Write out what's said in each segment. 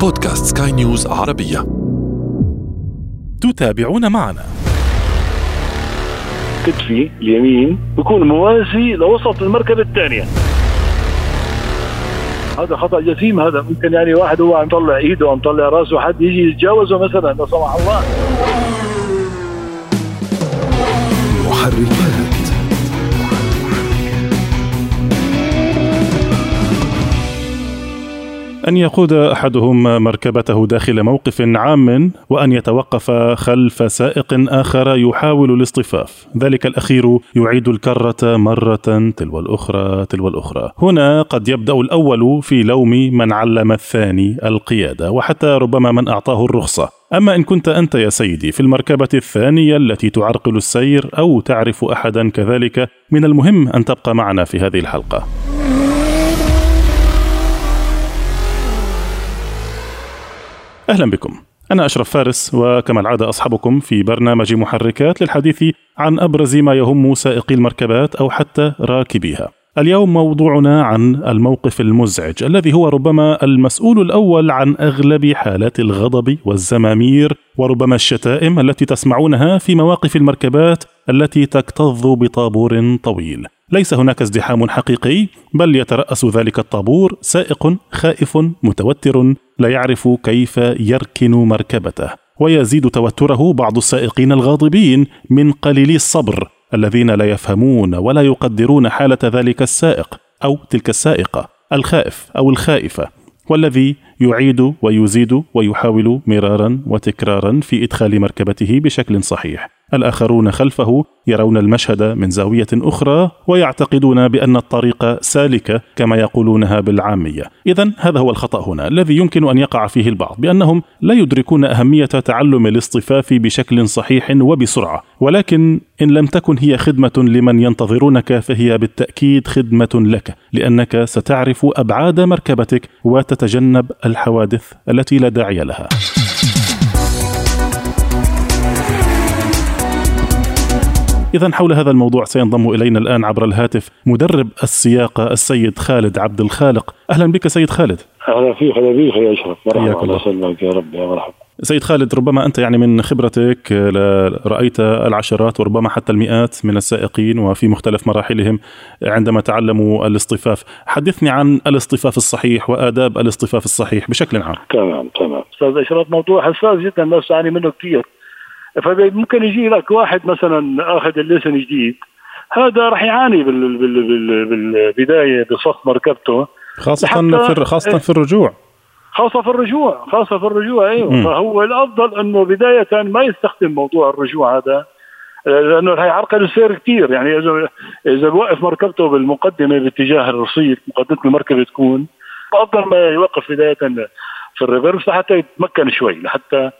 بودكاست سكاي نيوز عربية. تتابعون معنا. كتفي اليمين بيكون موازي لوسط المركبة الثانية. هذا خطأ جسيم هذا ممكن يعني واحد هو عم يطلع إيده عم يطلع راسه حد يجي يتجاوزه مثلا لا سمح الله. أن يقود أحدهم مركبته داخل موقف عام وأن يتوقف خلف سائق آخر يحاول الاصطفاف. ذلك الأخير يعيد الكرة مرة تلو الأخرى تلو الأخرى. هنا قد يبدأ الأول في لوم من علم الثاني القيادة وحتى ربما من أعطاه الرخصة. أما إن كنت أنت يا سيدي في المركبة الثانية التي تعرقل السير أو تعرف أحدا كذلك من المهم أن تبقى معنا في هذه الحلقة. أهلا بكم أنا أشرف فارس وكما العادة أصحبكم في برنامج محركات للحديث عن أبرز ما يهم سائقي المركبات أو حتى راكبيها اليوم موضوعنا عن الموقف المزعج الذي هو ربما المسؤول الأول عن أغلب حالات الغضب والزمامير وربما الشتائم التي تسمعونها في مواقف المركبات التي تكتظ بطابور طويل. ليس هناك ازدحام حقيقي بل يترأس ذلك الطابور سائق خائف متوتر لا يعرف كيف يركن مركبته. ويزيد توتره بعض السائقين الغاضبين من قليلي الصبر الذين لا يفهمون ولا يقدرون حالة ذلك السائق أو تلك السائقة الخائف أو الخائفة. والذي يعيد ويزيد ويحاول مرارا وتكرارا في إدخال مركبته بشكل صحيح. الآخرون خلفه يرون المشهد من زاوية أخرى ويعتقدون بأن الطريق سالكه كما يقولونها بالعامية. اذا هذا هو الخطأ هنا الذي يمكن أن يقع فيه البعض بأنهم لا يدركون أهمية تعلم الاصطفاف بشكل صحيح وبسرعة ولكن إن لم تكن هي خدمة لمن ينتظرونك فهي بالتأكيد خدمة لك لأنك ستعرف أبعاد مركبتك وتتجنب الحوادث التي لا داعي لها. إذا حول هذا الموضوع سينضم إلينا الآن عبر الهاتف مدرب السياقة السيد خالد عبد الخالق. أهلا بك سيد خالد. أهلا فيك هلا بيك يا حياك مرحبا الله. الله يسلمك يا رب يا مرحبا. سيد خالد ربما أنت يعني من خبرتك آه، رأيت العشرات وربما حتى المئات من السائقين وفي مختلف مراحلهم عندما تعلموا الاصطفاف. حدثني عن الاصطفاف الصحيح وآداب الاصطفاف الصحيح بشكل عام. تمام تمام. أستاذ اشرف موضوع حساس جدا الناس تعاني منه كثير. فممكن يجي لك واحد مثلا آخذ الليسن جديد. هذا راح يعاني بال بال بال بالبداية بصف مركبته. خاصة لحتى- في خاصة في الرجوع. خاصة في الرجوع خاصة في الرجوع أيوه. مم. فهو الأفضل إنه بداية ما يستخدم موضوع الرجوع هذا لأنه رح يعرقل السير كثير يعني اذا إذا بوقف مركبته بالمقدمة باتجاه الرصيف مقدمة المركبة تكون أفضل ما يوقف بداية في الريفرس لحتى يتمكن شوي لحتى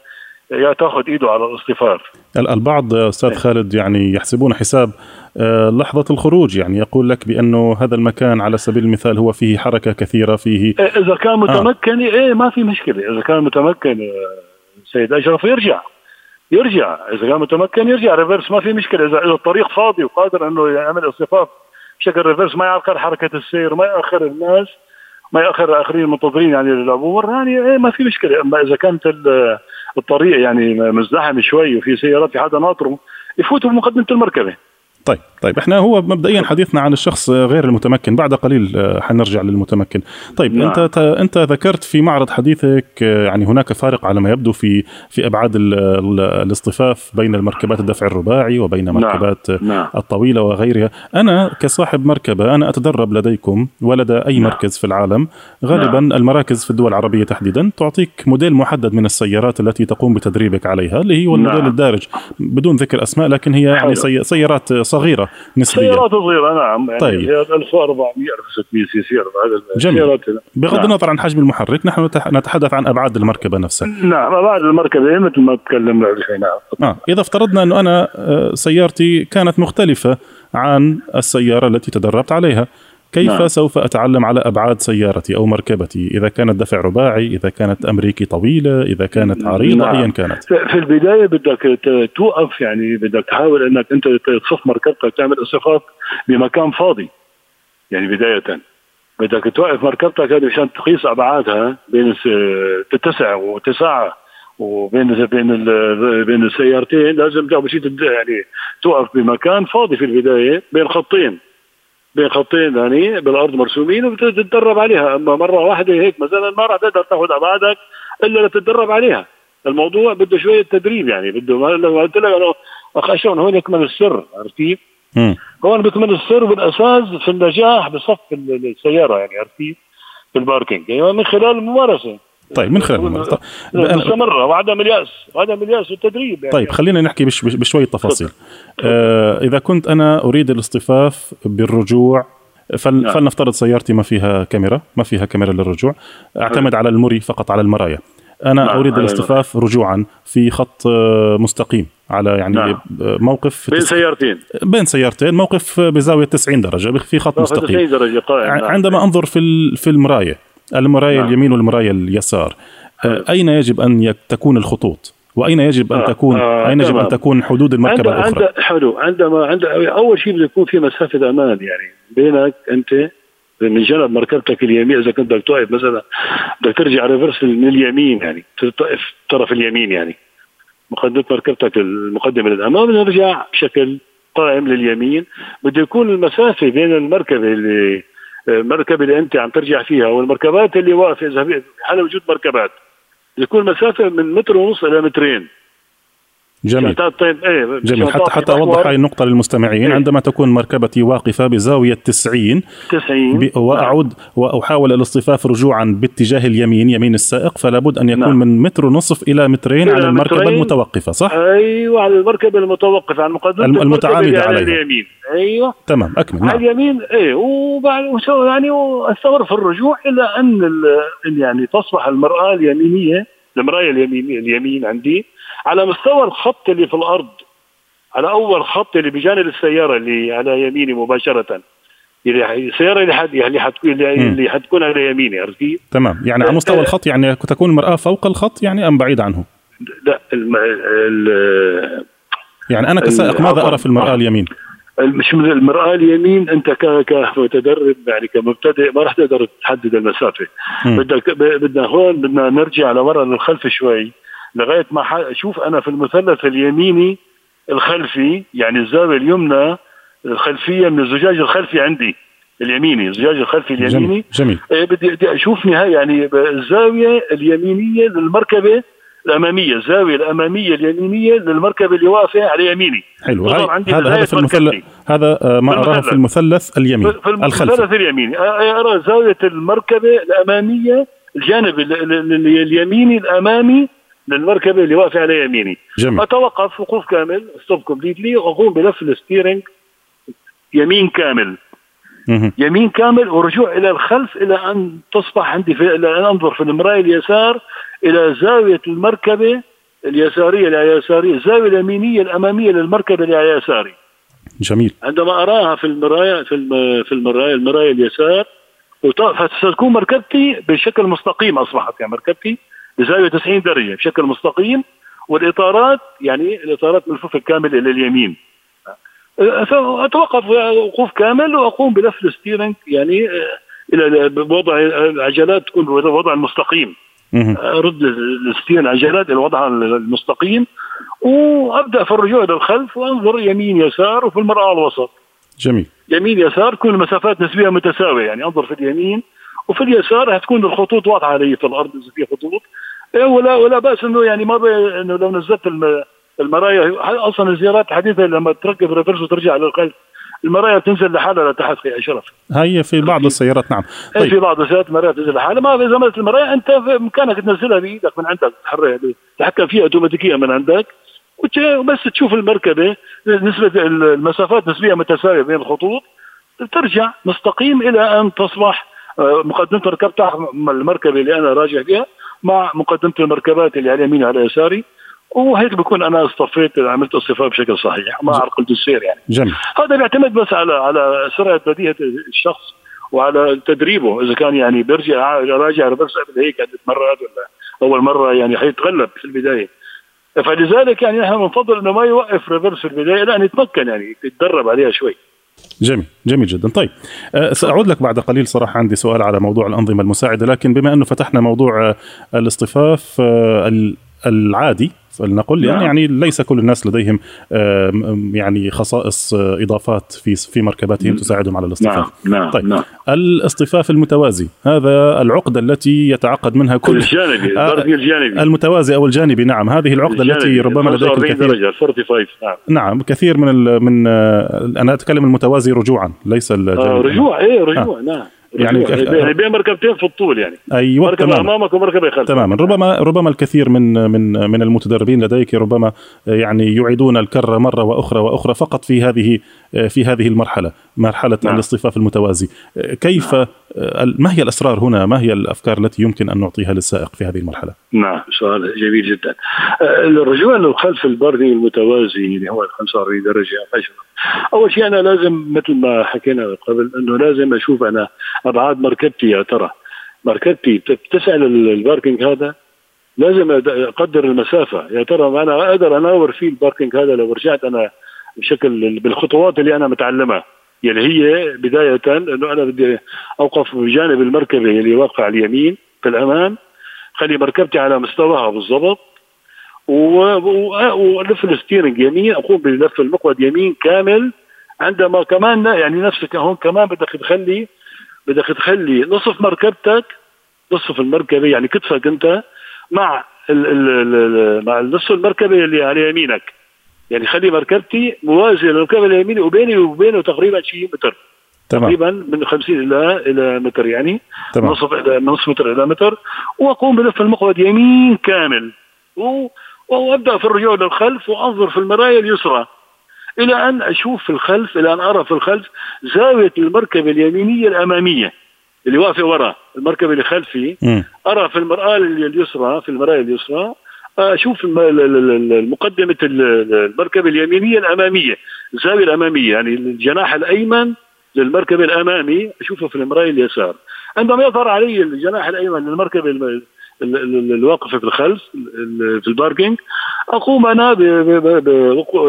تاخذ إيده على الاصطفاف ال- البعض أستاذ خالد يعني يحسبون حساب آه، لحظة الخروج يعني يقول لك بأنه هذا المكان على سبيل المثال هو فيه حركة كثيرة فيه إيه، إذا كان متمكن إيه ما في مشكلة. إذا كان متمكن آه، سيد أشرف يرجع. يرجع. إذا كان متمكن يرجع. reverse ما في مشكلة. إذا إذا الطريق فاضي وقادر أنه يعمل اصطفاف بشكل reverse ما يعرقل حركة السير ما يأخر الناس ما يأخر الاخرين المنتظرين يعني للعبور يعني إيه ما في مشكلة. أما إذا كانت ال- الطريق يعني مزدحم شوي وفي سيارات في حدا ناطره يفوتوا بمقدمه المركبة. طيب طيب إحنا هو مبدئيا حديثنا عن الشخص غير المتمكن بعد قليل آه، حنرجع للمتمكن طيب نعم. أنت أنت ذكرت في معرض حديثك آه، يعني هناك فارق على ما يبدو في في أبعاد ال- ال- الاصطفاف بين المركبات الدفع الرباعي وبين مركبات آه، نعم. الطويلة وغيرها أنا كصاحب مركبة أنا أتدرب لديكم ولدى أي مركز في العالم غالبا المراكز في الدول العربية تحديدا تعطيك موديل محدد من السيارات التي تقوم بتدريبك عليها اللي هو الموديل نعم. الدارج بدون ذكر أسماء لكن هي يعني سيارات صغيرة نسبيا سيارات صغيرة نعم يعني طيب. سيارات 1400 1600 سي سي جميل. بغض نعم. النظر عن حجم المحرك نحن نتح- نتحدث عن أبعاد المركبة نفسها نعم بعد المركبة مثل ما تكلمنا قبل شوي نعم آه. إذا افترضنا أنه أنا آه، سيارتي كانت مختلفة عن السيارة التي تدربت عليها كيف نعم. سوف أتعلم على أبعاد سيارتي أو مركبتي؟ إذا كانت دفع رباعي إذا كانت أمريكي طويلة إذا كانت عريضة نعم. ايا كانت. في البداية بدك توقف يعني بدك تحاول إنك أنت تصف مركبتك تعمل اصطفاف بمكان فاضي. يعني بداية. بدك توقف مركبتك هذه مشان تقيس أبعادها بين تتسع وتسع وبين بين بين السيارتين. لازم اول شيء يعني توقف بمكان فاضي في البداية بين خطين. بين خطين يعني بالأرض مرسومين وبتتدرب عليها. أما مرة واحدة هيك مثلا ما راح تقدر تاخذ أبعادك إلا لتتدرب عليها. الموضوع بده شوية تدريب يعني بده ما قلت لك أنا أخ اشرف هون يكمن السر عرفت كيف؟ هون بيكمن السر بالاساس في النجاح بصف السيارة يعني عرفت كيف؟ في الباركينج. يعني من خلال الممارسة. طيب من خلال الممارسة طيب مستمرة. وعدم اليأس. وعدم اليأس والتدريب يعني. طيب خلينا نحكي بش بشوية تفاصيل آه إذا كنت أنا أريد الاصطفاف بالرجوع فل... نعم. فلنفترض سيارتي ما فيها كاميرا ما فيها كاميرا للرجوع. أعتمد على المري فقط على المرايا. أنا نعم. أريد الاصطفاف رجوعا في خط آه، مستقيم على يعني نعم. موقف بين سيارتين. بين سيارتين موقف بزاوية 90 درجة في خط مستقيم. 90 درجة قائم. نعم. عندما أنظر في في المرايه المرايه نعم. اليمين والمرايه اليسار نعم. أين يجب أن تكون الخطوط وأين يجب أن آه. تكون آه. أين يجب أن تكون حدود المركبة عند الأخرى عند حلو عندما عند أول شيء بده يكون في مسافة أمان يعني بينك أنت من جنب مركبتك اليمين إذا كنت بدك توقف مثلا بدك ترجع ريفرس من اليمين يعني توقف الطرف اليمين يعني مقدمة مركبتك المقدمة للأمام نرجع بشكل قائم لليمين بده يكون المسافة بين المركبة اللي المركبه اللي أنت عم ترجع فيها والمركبات اللي واقفة إذا حال وجود مركبات؟ يكون مسافة من متر ونص إلى مترين. جميل. طيب إيه جميل. حتى حتى أوضح هاي النقطة للمستمعين. إيه؟ عندما تكون مركبتي واقفة بزاوية 90 90 وأعود وأحاول الاصطفاف رجوعا باتجاه اليمين يمين السائق فلا بد أن يكون نعم. من متر ونصف إلى مترين على المركبة مترين. المتوقفة صح؟ أيوه على المركبة المتوقفة على مقدمه المتعامدة على اليمين. أيوه. تمام أكمل. نعم. على اليمين إيه وبعد يعني أستمر في الرجوع إلى أن يعني تصبح المرآة اليمينية المراية اليمين اليمين عندي على مستوى الخط اللي في الأرض على أول خط اللي بجانب السيارة اللي على يميني مباشرة. السيارة اللي حد اللي حتكون اللي حتكون على يميني عرفت كيف؟ تمام. يعني على مستوى الخط يعني تكون المرآة فوق الخط يعني أم بعيد عنه؟ لا الم... ال... يعني أنا كسائق ماذا أرى في المرآة اليمين؟ مش من المرآة اليمين أنت كمتدرب يعني كمبتدئ ما راح تقدر تحدد المسافة. بدك بدنا هون بدنا نرجع لورا للخلف شوي. لغاية ما أشوف أنا في المثلث اليميني الخلفي يعني الزاوية اليمنى الخلفية من الزجاج الخلفي عندي اليميني الزجاج الخلفي اليميني. جميل, جميل. بدي بدي أشوف نهاية يعني الزاوية اليمينية للمركبة الأمامية الزاوية الأمامية اليمينية للمركبة اللي واقفة على يميني. حلو. هذا هذا في المثلث هذا آه، ما أراه في المثلث. اليميني في المثلث اليميني. أرى زاوية المركبة الأمامية الجانب اليميني الأمامي للمركبه اللي واقفه على يميني. جميل. أتوقف وقوف كامل. stop completely وأقوم بلف ال steering يمين كامل. يمين كامل ورجوع إلى الخلف إلى أن تصبح عندي في إلى أن أنظر في المراية اليسار إلى زاوية المركبة اليسارية اللي يساريه الزاوية اليمينية الأمامية للمركبة اللي على يساري جميل. عندما أراها في المرايه في في المرايه المراية اليسار فتكون مركبتي بشكل مستقيم أصبحت يعني مركبتي. بزاوية 90 درجة بشكل مستقيم والإطارات يعني الإطارات ملفوفه كامل إلى اليمين. اتوقف وقوف كامل وأقوم بلف ال steering يعني آه، إلى وضع العجلات تكون بالوضع المستقيم. أرد ال steering العجلات إلى وضعها المستقيم وأبدأ في الرجوع إلى الخلف وأنظر يمين يسار وفي المرأة الوسط. جميل. يمين يسار تكون المسافات نسبيا متساوية يعني أنظر في اليمين وفي اليسار هتكون الخطوط واضحة علي في الأرض إذا في خطوط. إيه، ولا ولا بأس إنه يعني ما إنه لو نزلت المرايا أصلا الزيارات الحديثة لما تركب ريفرس وترجع للخلف المرايا تنزل لحالها لتحت في اشرف هي في بعض السيارات نعم. إيه، طيب. في بعض السيارات المرايا تنزل لحالها. ما إذا زمنت المرايا أنت بامكانك تنزلها بإيدك من عندك تحركها تحكم فيها اوتوماتيكيا من عندك وبس تشوف المركبة نسبة المسافات نسبيا متساوية بين الخطوط ترجع مستقيم إلى أن تصبح آه، مقدمة ركبتها المركبة اللي أنا راجع فيها. مع مقدمة المركبات اللي على يميني وعلى يساري وهيك بكون أنا اصطفيت عملت اصطفاء بشكل صحيح ما عرقلت السير يعني. جميل. هذا بيعتمد بس على على سرعة بديهة الشخص وعلى تدريبه. إذا كان يعني بيرجع راجع ريفرس قبل هيك عدة مرات ولا أول مرة يعني حيتغلب في البداية. فلذلك يعني نحن بنفضل إنه ما يوقف ريفرس في البداية لا يتمكن يعني يتدرب عليها شوي. جميل جميل جدا. طيب أه سأعود لك بعد قليل صراحة عندي سؤال على موضوع الأنظمة المساعدة لكن بما أنه فتحنا موضوع الاصطفاف أه العادي فلنقل يعني, نعم. يعني ليس كل الناس لديهم يعني خصائص آه، إضافات في في مركباتهم تساعدهم على الاصطفاف نعم. نعم. طيب نعم. الاصطفاف المتوازي هذا العقده التي يتعقد منها كل الجانبي آه الجانبي المتوازي أو الجانبي نعم هذه العقده التي ربما لديك الكثير درجة 45 نعم نعم كثير من ال من آه، أنا أتكلم المتوازي رجوعا ليس الجانبي آه رجوع إيه رجوع آه. نعم يعني بين مركبتين في الطول يعني أيوه مركبه تماما. أمامك ومركبه خلفك تماما ربما ربما الكثير من من من المتدربين لديك ربما يعني يعيدون الكرة مرة وأخرى وأخرى فقط في هذه في هذه المرحلة مرحلة نعم. الاصطفاف المتوازي كيف نعم. ما هي الأسرار هنا؟ ما هي الأفكار التي يمكن أن نعطيها للسائق في هذه المرحلة؟ نعم سؤال جميل جدا. الرجوع للخلف البارالل المتوازي اللي هو 45 درجة أول شيء أنا لازم مثل ما حكينا قبل أنه لازم أشوف أنا أبعاد مركبتي يا ترى. مركبتي بتساع ال parking هذا؟ لازم أقدر المسافة. يا ترى أنا أقدر أناور فيه ال parking هذا لو رجعت أنا بشكل بالخطوات اللي أنا متعلمها. يلي هي بداية انه أنا بدي أوقف بجانب المركبة اللي واقفه على اليمين في الأمام. خلي مركبتي على مستواها بالضبط. وألف الستيرنج يمين أقوم بلف المقود يمين كامل. عندما كمان يعني نفسك هون كمان بدك تخلي بدك تخلي نصف مركبتك نصف المركبة يعني كتفك أنت مع ال ال ال مع نصف المركبة اللي على يمينك. يعني خلي مركبتي موازية للمركبه اليمين وبيني وبينه تقريبا شيء متر. تمام. تقريبا من 50 إلى إلى متر يعني. تمام. نصف إلى نصف متر إلى متر. وأقوم بلف المقود يمين كامل. و... وأبدأ في الرجوع للخلف وأنظر في المرايه اليسرى. إلى أن أشوف في الخلف إلى أن أرى في الخلف زاوية المركبة اليمينية الأمامية اللي واقفة وراء المركبة اللي خلفي. أرى في المرآة اليسرى في المرايه اليسرى. أشوف مقدمه المركبة اليمينية الأمامية الزاوية الأمامية يعني الجناح الأيمن للمركبة الأمامي أشوفه في المراية اليسار. عندما يظهر علي الجناح الأيمن للمركبة الواقفه في الخلف في ال parking أقوم أنا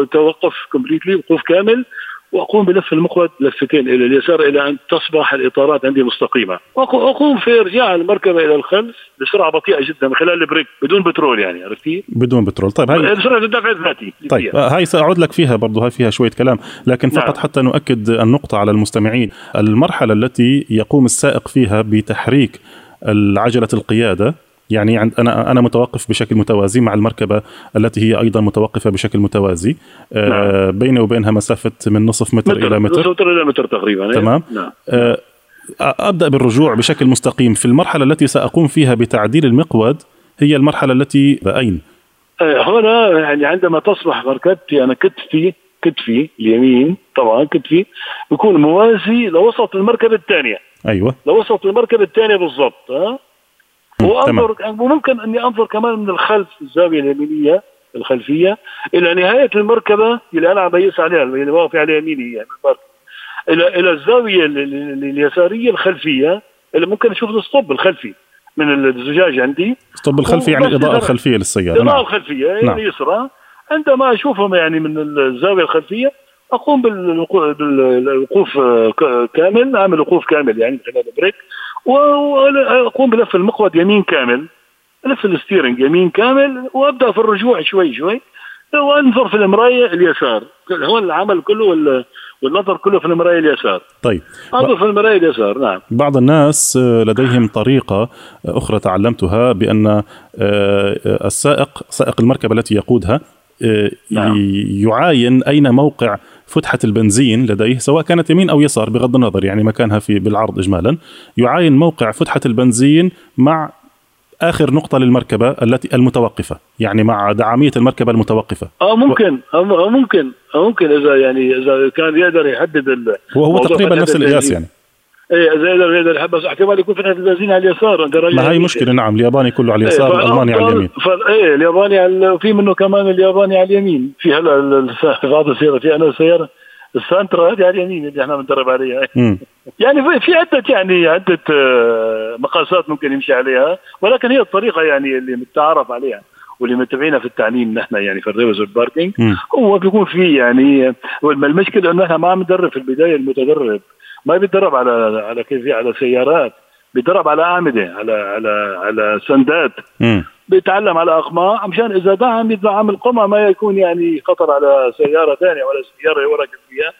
بتوقف completely وقوف كامل وأقوم بلف المقود لفتين إلى اليسار إلى أن تصبح الإطارات عندي مستقيمة. واقوم في ارجاع المركبة إلى الخلف بسرعة بطيئة جدا من خلال البريك بدون بترول يعني عرفتي؟ بدون بترول. طيب هاي سرعه الدفع الذاتي. طيب هاي سأعود لك فيها برضه هاي فيها شوية كلام لكن فقط نعم. حتى نؤكد النقطة على المستمعين. المرحلة التي يقوم السائق فيها بتحريك عجله القيادة يعني عند أنا أنا متوقف بشكل متوازي مع المركبة التي هي أيضا متوقفة بشكل متوازي. آه، نعم. بيني وبينها مسافة من نصف متر, متر إلى متر نصف متر إلى متر تقريبا إيه؟ تمام. نعم. آه، أبدأ بالرجوع بشكل مستقيم. في المرحلة التي سأقوم فيها بتعديل المقود هي المرحلة التي اين آه، هنا يعني عندما تصبح مركبتي أنا كتفي كتفي اليمين طبعا كتفي بيكون موازي لوسط المركبة الثانية. أيوه. لوسط المركبة الثانية بالضبط ها؟ وانظر وممكن أني أنظر كمان من الخلف الزاوية اليمينية الخلفية إلى نهاية المركبة اللي أنا عم بيس عليها اللي واقف على يميني يعني إلى إلى الزاوية اليسارية الخلفية اللي ممكن أشوف ال stop الخلفي من الزجاج عندي. ال stop الخلفي يعني الاضاءه الخلفية للسيارة. الاضاءه نعم. الخلفية يعني نعم. اليسرى. عندما أشوفهم يعني من الزاوية الخلفية أقوم بالوقوف كامل أعمل وقوف كامل يعني خلال ال brake. وأقوم بلف المقود يمين كامل الف ال steering يمين كامل وأبدأ في الرجوع شوي شوي وأنظر في المراية اليسار. هو العمل كله والنظر كله في المراية اليسار. طيب. أنظر في المراية اليسار نعم. بعض الناس لديهم طريقة أخرى تعلمتها بأن آه، السائق سائق المركبة التي يقودها آه، نعم. يعاين أين موقع فتحة البنزين لديه سواء كانت يمين أو يسار بغض النظر يعني مكانها في بالعرض اجمالا يعاين موقع فتحة البنزين مع آخر نقطة للمركبة التي المتوقفة يعني مع دعامية المركبة المتوقفة. آه ممكن آه ممكن آه ممكن إذا يعني إذا كان يقدر يحدد ال وهو تقريبا نفس القياس يعني. إيه اذا يقدر يقدر بس احتمال يكون فتحه البنزين على اليسار. ما هي مشكلة نعم الياباني كله على اليسار إيه الألماني على اليمين. إيه الياباني على في منه كمان الياباني على اليمين. في هلا بعض السيارة في أنا سياره السانترا هذه على اليمين اللي إحنا بندرب عليها. يعني في عدة يعني عدة آه، مقاسات ممكن يمشي عليها ولكن هي الطريقة يعني اللي متعارف عليها واللي متابعينا في التعليم نحن يعني في ال reverse وال parking. هو بيكون في يعني المشكلة إنه إحنا ما عم ندرب في البداية المتدرب. ما بيتدرب على على كيف على سيارات بيتدرب على أعمدة على على على ستاندات. بيتعلم على أقماع مشان إذا دعم يدعم القمع ما يكون يعني خطر على سيارة ثانية ولا سيارة يبارك فيها.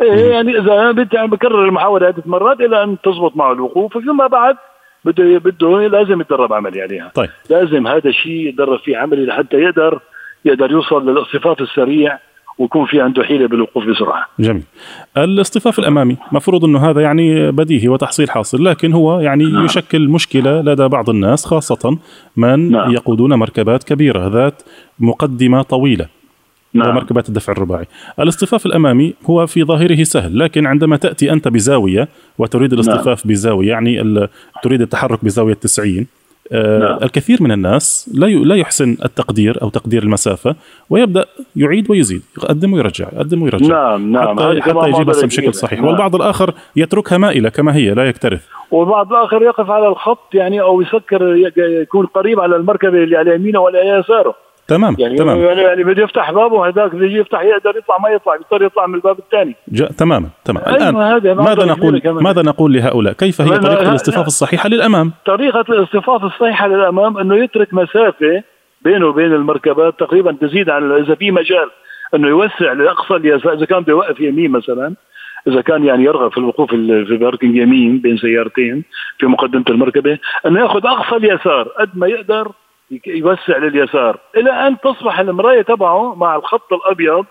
إيه يعني إذا بت- بكرر المحاولة عدة مرات إلى أن تزبط معه الوقوف فيما بعد بده بده لازم يتدرب عملي عليها. طيب. لازم هذا الشيء يتدرب فيه عملي لحتى يقدر يقدر يوصل للاصطفاف السريع. ويكون في عنده حيلة بالوقوف بسرعة. جميل. الاصطفاف الأمامي مفروض أنه هذا يعني بديهي وتحصيل حاصل لكن هو يعني نعم. يشكل مشكلة لدى بعض الناس خاصة من نعم. يقودون مركبات كبيرة ذات مقدمة طويلة نعم. ومركبات الدفع الرباعي. الاصطفاف الأمامي هو في ظاهره سهل لكن عندما تأتي أنت بزاوية وتريد الاصطفاف بزاوية يعني تريد التحرك بزاوية 90 آه نعم. الكثير من الناس لا لا يحسن التقدير أو تقدير المسافة ويبدأ يعيد ويزيد يقدم ويرجع يقدم ويرجع نعم نعم حتى, حتى يجيب بس بشكل. صحيح نعم. والبعض الآخر يتركها مائلة كما هي لا يكترث والبعض الآخر يقف على الخط يعني أو يسكر يكون قريب على المركبة اللي على يمينه ولا يساره تمام يعني تمام. يعني, يعني بده يفتح بابه هذاك بده يفتح يقدر يطلع ما يطلع بيضطر يطلع من الباب الثاني. تماما تمام أيوة، الآن هذا ماذا نقول. ماذا نقول لهؤلاء؟ كيف هي طريقة لا، الاصطفاف لا. الصحيحة للأمام؟ طريقة الاصطفاف الصحيحة للأمام إنه يترك مسافة بينه وبين المركبات تقريبا تزيد عن إذا في مجال إنه يوسع لأقصى اليسار إذا كان بده يوقف يمين مثلا إذا كان يعني يرغب في الوقوف ال- في باركنج يمين بين سيارتين في مقدمة المركبة إنه يأخذ أقصى اليسار قد ما يقدر يوسع لليسار. إلى أن تصبح المراية تبعه مع الخط الأبيض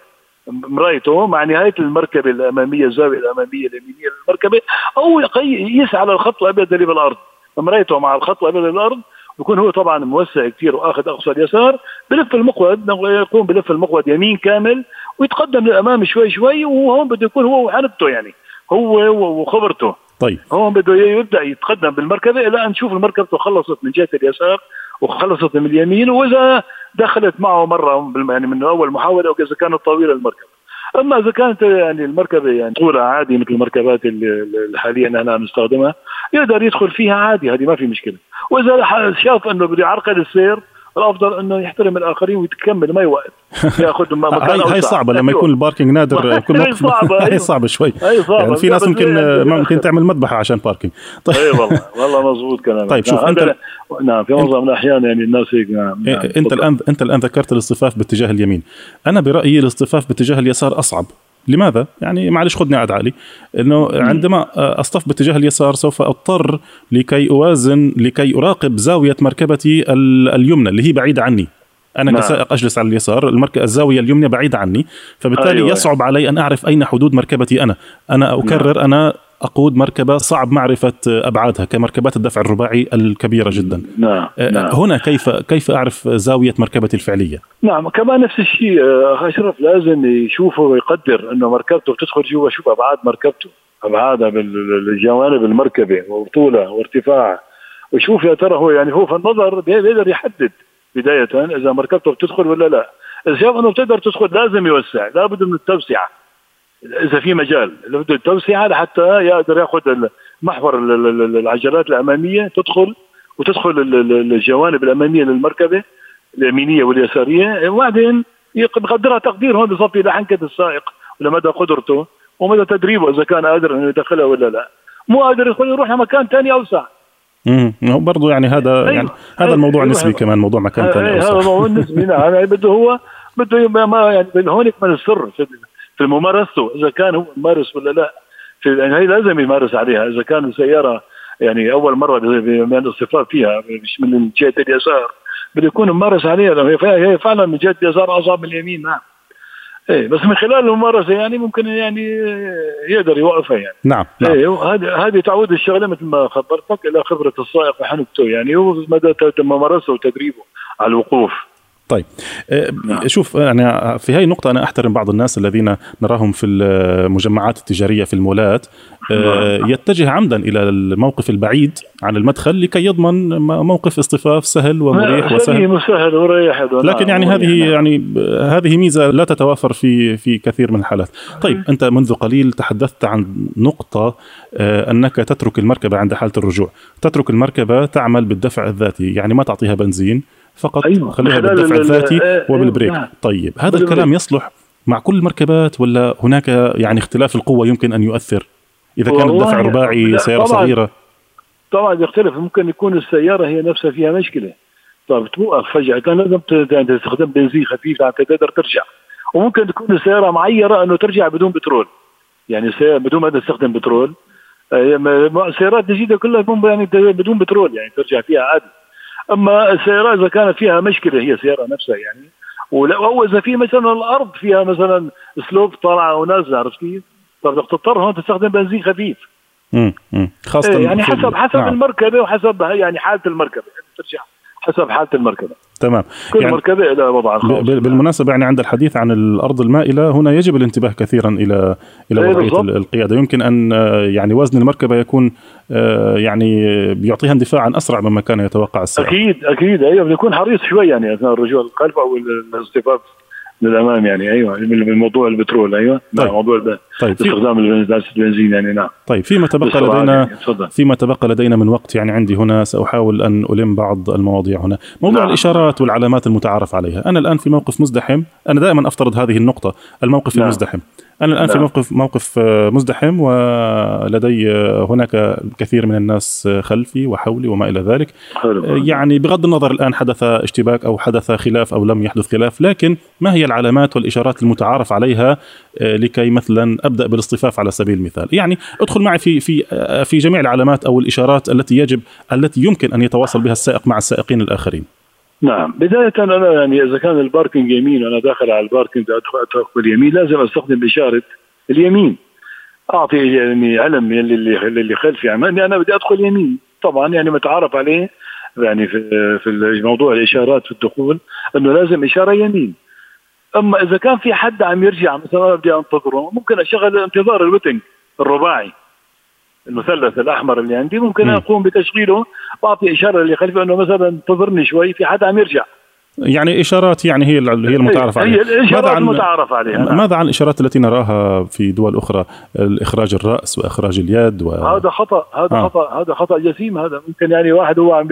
مرايته مع نهاية المركبة الأمامية الزاوية الأمامية اليمينية للمركبة أو يقي- يقيس على الخط الأبيض اللي بالأرض. مرايته مع الخط الأبيض اللي بالأرض بيكون هو طبعا موسع كثير وآخذ أقصى اليسار. بلف المقود يقوم بلف المقود يمين كامل ويتقدم للأمام شوي شوي وهون بده يكون هو وحنبته يعني هو وخبرته. طيب. هون بده يبدأ يتقدم بالمركبة إلى أن نشوف المركبة خلصت من جهة اليسار. وخلصت من اليمين وإذا دخلت معه مرة يعني من أول محاولة أو إذا كانت طويلة المركبة. أما إذا كانت يعني المركبة يعني طولها عادي مثل المركبات اللي حاليا عم نستخدمها يقدر يدخل فيها عادي هذه ما في مشكلة. وإذا شاف إنه بده يعرقل السير الأفضل أنه يحترم الآخرين ويكمل ما يوقف يأخذ م- مكان هاي. صعبة لما يكون ال parking نادر يكون هي صعبة، هي أيوة. صعبة شوي هي صعبة. يعني في ناس ممكن يعني ممكن تعمل مذبحه عشان parking طيب اي والله والله مضبوط كلامك طيب، شوف، نعم هذا- نعم في معظم الأحيان يعني الناس هيك نعم إيه، نعم. أنت تفضل. الان أنت الآن ذكرت الاصطفاف باتجاه اليمين أنا برأيي الاصطفاف باتجاه اليسار أصعب لماذا؟ يعني معلش خذني على قد عقلي إنه عندما أصطف باتجاه اليسار سوف أضطر لكي أوازن لكي أراقب زاوية مركبتي ال- اليمنى اللي هي بعيدة عني أنا نعم. كسائق أجلس على اليسار المرك... الزاوية اليمنى بعيدة عني فبالتالي. أيوة. يصعب علي أن أعرف أين حدود مركبتي أنا أنا أكرر نعم. أنا أقود مركبة صعب معرفة أبعادها كمركبات الدفع الرباعي الكبيرة جدا. نعم آه، نعم. هنا كيف كيف أعرف زاوية مركبتي الفعلية؟ نعم كمان نفس الشيء آه، اخ اشرف لازم يشوف ويقدر أنه مركبته بتدخل جوا شوف أبعاد مركبته أبعادها بالجوانب المركبة وطولها وارتفاعها ويشوف يا ترى هو يعني هو في النظر بي- بيقدر يحدد بداية إذا مركبته بتدخل ولا لا. إذا شاف إنه بتقدر تدخل لازم يوسع لابد من التوسعة. إذا في مجال بده التوسعه لحتى يقدر ياخذ محور ال- ال- ال- العجلات الأمامية تدخل وتدخل ال- ال- الجوانب الأمامية للمركبة اليمينية واليسارية وبعدين بقدرها تقدير هون بصفي لحنكه السائق ولمدى قدرته ومدى تدريبه إذا كان قادر إنه يدخلها ولا لا مو قادر يدخل يروح لمكان ثاني أوسع امم برضه يعني هذا أيوة. يعني هذا. الموضوع أيوة. نسبي كمان موضوع مكان ثاني هذا أوسع. موضوع نسبي نعم يعني بده هو بده ما يعني هون يكمن السر في ممارسته إذا كان هو ممارس ولا لا. في يعني هي لازم يمارس عليها. إذا كان السيارة يعني أول مرة من الاصطفاف فيها مش من جهة اليسار بده يكون ممارس عليها. لأنه هي فعلا من جهة اليسار اصعب من اليمين نعم. إيه بس من خلال الممارسة يعني ممكن يعني يقدر يوقفها يعني. نعم نعم. إيه وهذه هذه تعود الشغلة مثل ما خبرتك إلى خبرة السائق وحنكته يعني. ومدى ممارسته وتدريبه على الوقوف. طيب آه، نعم. شوف أنا في هاي النقطة أنا أحترم بعض الناس الذين نراهم في المجمعات التجارية في المولات آه، يتجه عمدا إلى الموقف البعيد عن المدخل لكي يضمن موقف اصطفاف سهل ومريح وسهل سليم وسهل وريح. لكن يعني نعم، هذه نعم. يعني هذه ميزة لا تتوافر في في كثير من الحالات. طيب أنت منذ قليل تحدثت عن نقطة آه، أنك تترك المركبة عند حالة الرجوع، تترك المركبة تعمل بالدفع الذاتي، يعني ما تعطيها بنزين فقط أيوة. خليها بالدفع الذاتي آه، وبالبريك. نعم. طيب هذا بالبريك. الكلام يصلح مع كل المركبات ولا هناك يعني اختلاف القوة يمكن أن يؤثر؟ إذا كان الدفع رباعي سيارة طبعًا. صغيرة. طبعا يختلف. ممكن يكون السيارة هي نفسها فيها مشكلة. طيب توقف كان لازم تستخدم بنزين خفيف حتى تقدر ترجع. وممكن تكون السيارة معيرة إنه ترجع بدون بترول. يعني بدون ما تستخدم بترول. السيارات الجديده كلها يعني بدون بترول. يعني ترجع فيها عادي. أما السيارات إذا كانت فيها مشكلة هي السيارة نفسها يعني. أو إذا في مثلا الأرض فيها مثلا سلوب طالعه ونازله عرفت كيف؟ بدك تضطر هون تستخدم بنزين خفيف. امم خاصة إيه يعني حسب حسب نعم. المركبة وحسب يعني حالة المركبة. يعني ترجع حسب حالة المركبة. تمام. كل يعني مركبة لها وضعها الخاص. بالمناسبة يعني عند الحديث عن الأرض المائلة هنا يجب الانتباه كثيرا إلى إلى إيه وضعية القيادة. يمكن أن يعني وزن المركبة يكون آه، يعني بيعطيها اندفاعا أسرع مما كان يتوقع السائق أكيد أكيد. أيوه يكون حريص شوي يعني أثناء الرجوع الخلف أو الاصطفاف للأمام يعني. أيوه من موضوع البترول. أيوه طيب. موضوع طيب. استخدام البنزين يعني نعم طيب فيما تبقى لدينا يعني. فيما تبقى لدينا من وقت يعني عندي هنا سأحاول أن ألم بعض المواضيع هنا موضوع نعم. الإشارات والعلامات المتعارف عليها أنا الآن في موقف مزدحم أنا دائما أفترض هذه النقطة الموقف نعم. المزدحم أنا الآن في نعم. موقف موقف آه، مزدحم ولدي آه، هناك كثير من الناس آه، خلفي وحولي وما إلى ذلك يعني بغض النظر الآن حدث اشتباك أو حدث خلاف أو لم يحدث خلاف لكن ما هي العلامات والإشارات المتعارف عليها لكي مثلا أبدأ بالاصطفاف على سبيل المثال. يعني ادخل معي في في في جميع العلامات أو الإشارات التي يجب التي يمكن أن يتواصل بها السائق مع السائقين الآخرين. نعم. بداية أنا يعني إذا كان ال parking يمين وأنا داخل على ال parking أدخل باليمين لازم أستخدم إشارة اليمين. أعطي يعني علم اللي اللي خلفي. يعني إني أنا بدي أدخل يمين. طبعا يعني متعارف عليه يعني في في موضوع الإشارات في الدخول إنه لازم إشارة يمين. أما إذا كان في حد عم يرجع مثلا أنا بدي أنتظره ممكن أشغل انتظار الوتنج الرباعي المثلث الأحمر اللي عندي ممكن م. أقوم بتشغيله واعطي إشارة اللي خلفي إنه مثلا انتظرني شوي في حدا عم يرجع يعني إشارات يعني هي هي المتعارف عليها هي الاشارات المتعارف عليها نعم. ماذا عن الإشارات التي نراها في دول أخرى اخراج الرأس وإخراج اليد و... هذا خطأ هذا آه. خطأ هذا خطأ جسيم هذا ممكن يعني واحد هو عم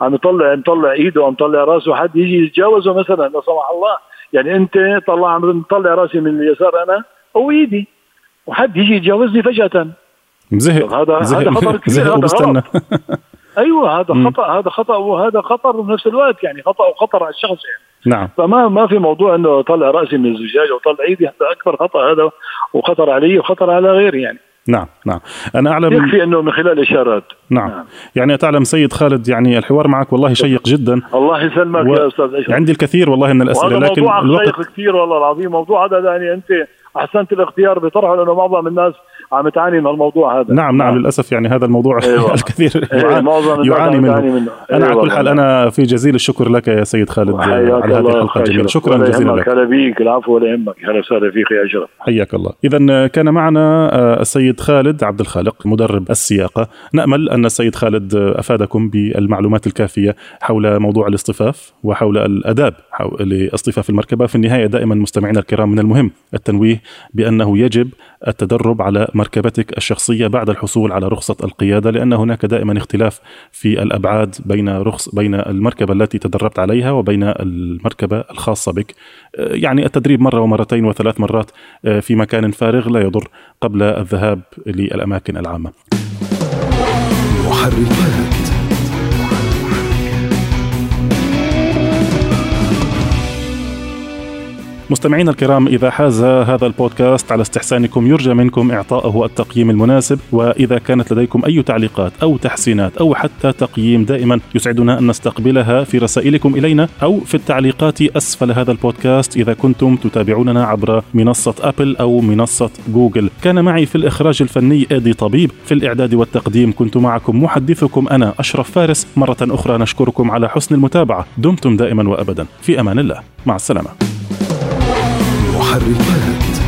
عم يطلع مطلع إيده وعم يطلع رأسه حد يجي يتجاوزه مثلا لا سمح الله يعني أنت طلع عم مطلع راسي من اليسار أنا أو إيدي. وحد يجي يتجاوزني فجأة. زهق هذا هذا خطر كبير هذا وبستنى أيوه هذا خطا هذا خطأ وهذا خطر بنفس الوقت يعني خطأ وخطر على الشخص يعني. نعم. فما ما في موضوع إنه طلع راسي من الزجاج أو طلع إيدي هذا أكبر خطأ هذا وخطر علي وخطر على غيري يعني. نعم نعم. أنا اعلم يكفي أنه من خلال إشارات. نعم, نعم. يعني تعلم سيد خالد يعني الحوار معك والله شيق جدا. الله يسلمك و... يا أستاذ أشرف. عندي الكثير والله من الأسئلة لكن موضوع الوقت كثير والله العظيم. موضوع هذا يعني أنت أحسنت الاختيار بطرحه لأنه معظم الناس عم تعاني من الموضوع هذا. نعم نعم للأسف يعني هذا الموضوع أيوة. الكثير أيوة. يعاني, يعاني منه, منه. أنا على كل حال أنا في جزيل الشكر لك يا سيد خالد على هذه الحلقة الجميلة. شكرا جزيلا لك. هلا بيك العفو ولا يهمك. أهلا وسهلا فيك يا أشرف. حياك الله. اذا كان معنا آه، السيد خالد عبد الخالق مدرب السياقة. نأمل أن السيد خالد أفادكم بالمعلومات الكافية حول موضوع الاصطفاف وحول الأداب لاصطفاف المركبة. في النهاية دائما مستمعينا الكرام من المهم التنويه بأنه يجب التدرب على مركبتك الشخصية بعد الحصول على رخصة القيادة لأن هناك دائما اختلاف في الأبعاد بين رخص بين المركبة التي تدربت عليها وبين المركبة الخاصة بك. يعني التدريب مرة ومرتين وثلاث مرات في مكان فارغ لا يضر قبل الذهاب للأماكن العامة. محركات. مستمعينا الكرام إذا حاز هذا البودكاست على استحسانكم يرجى منكم إعطائه التقييم المناسب وإذا كانت لديكم أي تعليقات أو تحسينات أو حتى تقييم دائما يسعدنا أن نستقبلها في رسائلكم إلينا أو في التعليقات أسفل هذا البودكاست إذا كنتم تتابعوننا عبر منصة أبل أو منصة جوجل. كان معي في الإخراج الفني إيدي طبيب. في الإعداد والتقديم كنت معكم محدثكم أنا أشرف فارس. مرة أخرى نشكركم على حسن المتابعة. دمتم دائما وأبدا. في أمان الله. مع السلامة. محركات